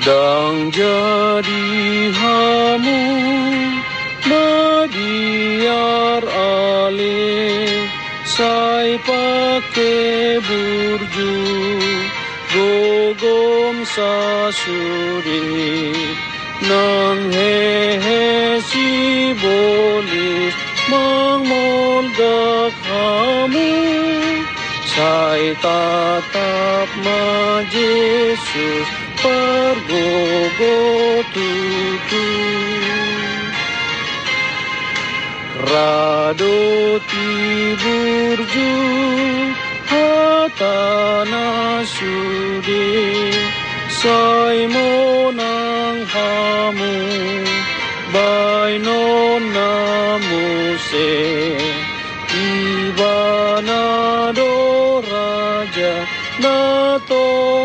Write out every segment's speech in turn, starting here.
Dan jadi hamu Mediar ale Sai pake burju Gogom sasuri Nang hehe si bolis Mang moldak hamu. Sai tatap ma Jesus pergogo tutu Rado tiburju hatana sude Sai monang hamu Bai non namu se. Ibana do raja Natong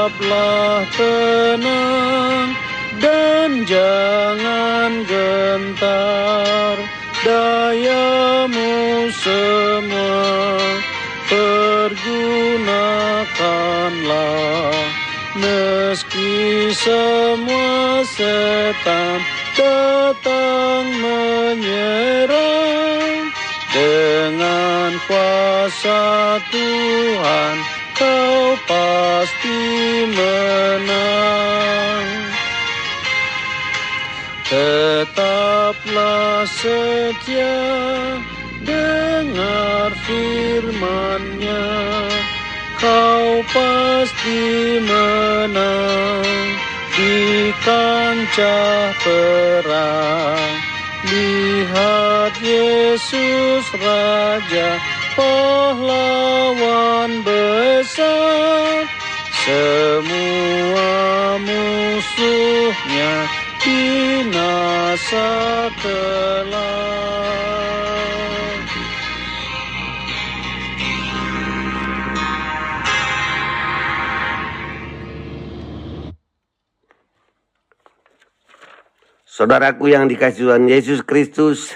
Tetaplah tenang dan jangan gentar. Dayamu semua pergunakanlah Meski semua setan datang menyerang Dengan kuasa Tuhan kau pasti menang. Tetaplah setia dengar firman-Nya. Kau pasti menang di kancah perang. Lihat Yesus Raja pahlawan besar Semua musuhnya binasa Saudaraku yang dikasih Tuhan Yesus Kristus,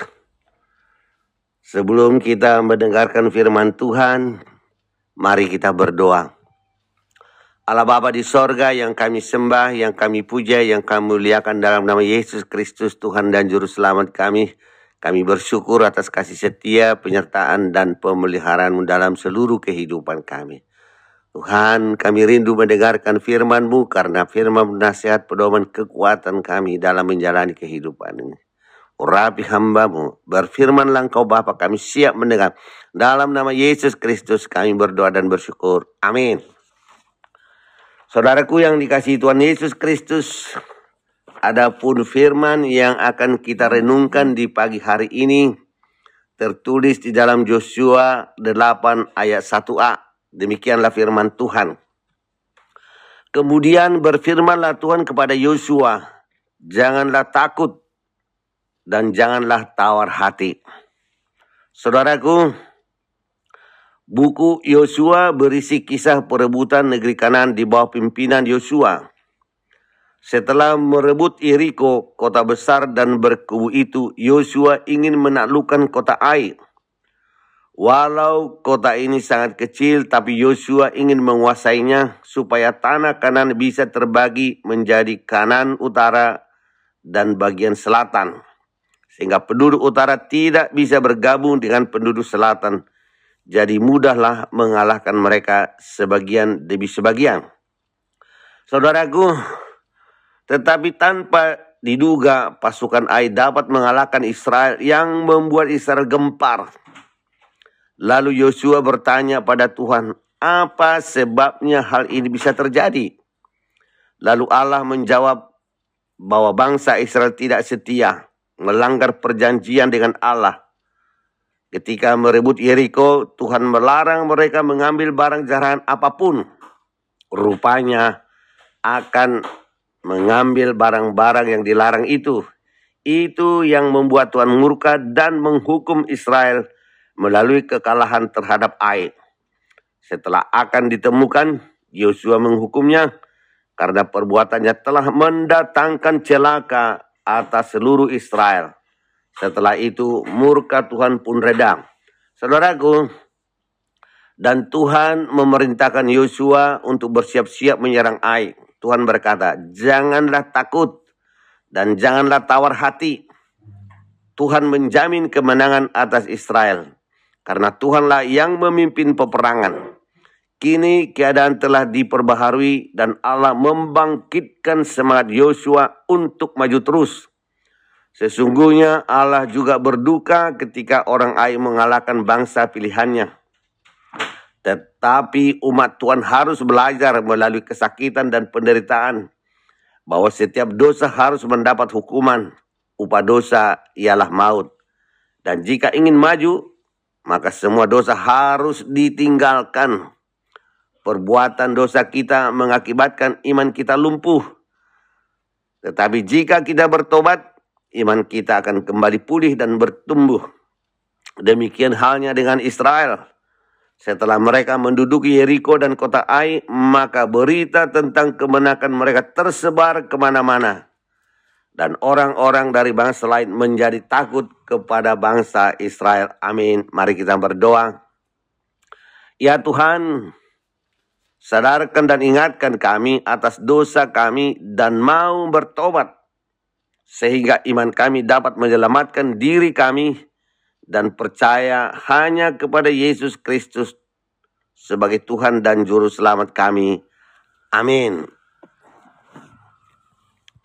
sebelum kita mendengarkan firman Tuhan, mari kita berdoa. Allah Bapa di sorga yang kami sembah, yang kami puja, yang kami muliakan dalam nama Yesus Kristus Tuhan dan Juru Selamat kami. Kami bersyukur atas kasih setia, penyertaan, dan pemeliharaan dalam seluruh kehidupan kami. Tuhan, kami rindu mendengarkan firman-Mu karena firman nasihat pedoman kekuatan kami dalam menjalani kehidupan ini. Urapi hambamu, berfirmanlah engkau Bapa kami siap mendengar. Dalam nama Yesus Kristus kami berdoa dan bersyukur. Amin. Saudaraku yang dikasihi Tuhan Yesus Kristus, adapun firman yang akan kita renungkan di pagi hari ini tertulis di dalam Joshua 8 ayat 1a. Demikianlah firman Tuhan. Kemudian berfirmanlah Tuhan kepada Yosua, janganlah takut dan janganlah tawar hati. Saudaraku, buku Yosua berisi kisah perebutan negeri Kanan di bawah pimpinan Yosua. Setelah merebut Yeriko, kota besar dan berkubu itu, Yosua ingin menaklukkan kota Ai. Walau kota ini sangat kecil, tapi Yosua ingin menguasainya supaya tanah kanan bisa terbagi menjadi kanan utara dan bagian selatan. Sehingga penduduk utara tidak bisa bergabung dengan penduduk selatan. Jadi mudahlah mengalahkan mereka sebagian demi sebagian. Saudaraku, tetapi tanpa diduga pasukan Ai dapat mengalahkan Israel yang membuat Israel gempar. Lalu Yosua bertanya pada Tuhan, apa sebabnya hal ini bisa terjadi? Lalu Allah menjawab bahwa bangsa Israel tidak setia. Melanggar perjanjian dengan Allah. Ketika merebut Yeriko, Tuhan melarang mereka mengambil barang jarahan apa pun. Rupanya akan mengambil barang-barang yang dilarang itu. Itu yang membuat Tuhan murka dan menghukum Israel melalui kekalahan terhadap Ai. Setelah akan ditemukan, Yosua menghukumnya karena perbuatannya telah mendatangkan celaka atas seluruh Israel. Setelah itu murka Tuhan pun redam. Saudaraku, dan Tuhan memerintahkan Yosua untuk bersiap-siap menyerang Ai. Tuhan berkata, janganlah takut dan janganlah tawar hati. Tuhan menjamin kemenangan atas Israel. Karena Tuhanlah yang memimpin peperangan. Kini keadaan telah diperbaharui dan Allah membangkitkan semangat Yosua untuk maju terus. Sesungguhnya Allah juga berduka ketika orang Ai mengalahkan bangsa pilihannya. Tetapi umat Tuhan harus belajar melalui kesakitan dan penderitaan bahwa setiap dosa harus mendapat hukuman. Upah dosa ialah maut. Dan jika ingin maju, maka semua dosa harus ditinggalkan. Perbuatan dosa kita mengakibatkan iman kita lumpuh. Tetapi jika kita bertobat, iman kita akan kembali pulih dan bertumbuh. Demikian halnya dengan Israel. Setelah mereka menduduki Yeriko dan kota Ai, maka berita tentang kemenangan mereka tersebar ke mana-mana. Dan orang-orang dari bangsa lain menjadi takut kepada bangsa Israel. Amin. Mari kita berdoa. Ya Tuhan, Sadarkan dan ingatkan kami atas dosa kami dan mau bertobat. Sehingga iman kami dapat menyelamatkan diri kami dan percaya hanya kepada Yesus Kristus sebagai Tuhan dan Juru Selamat kami. Amin.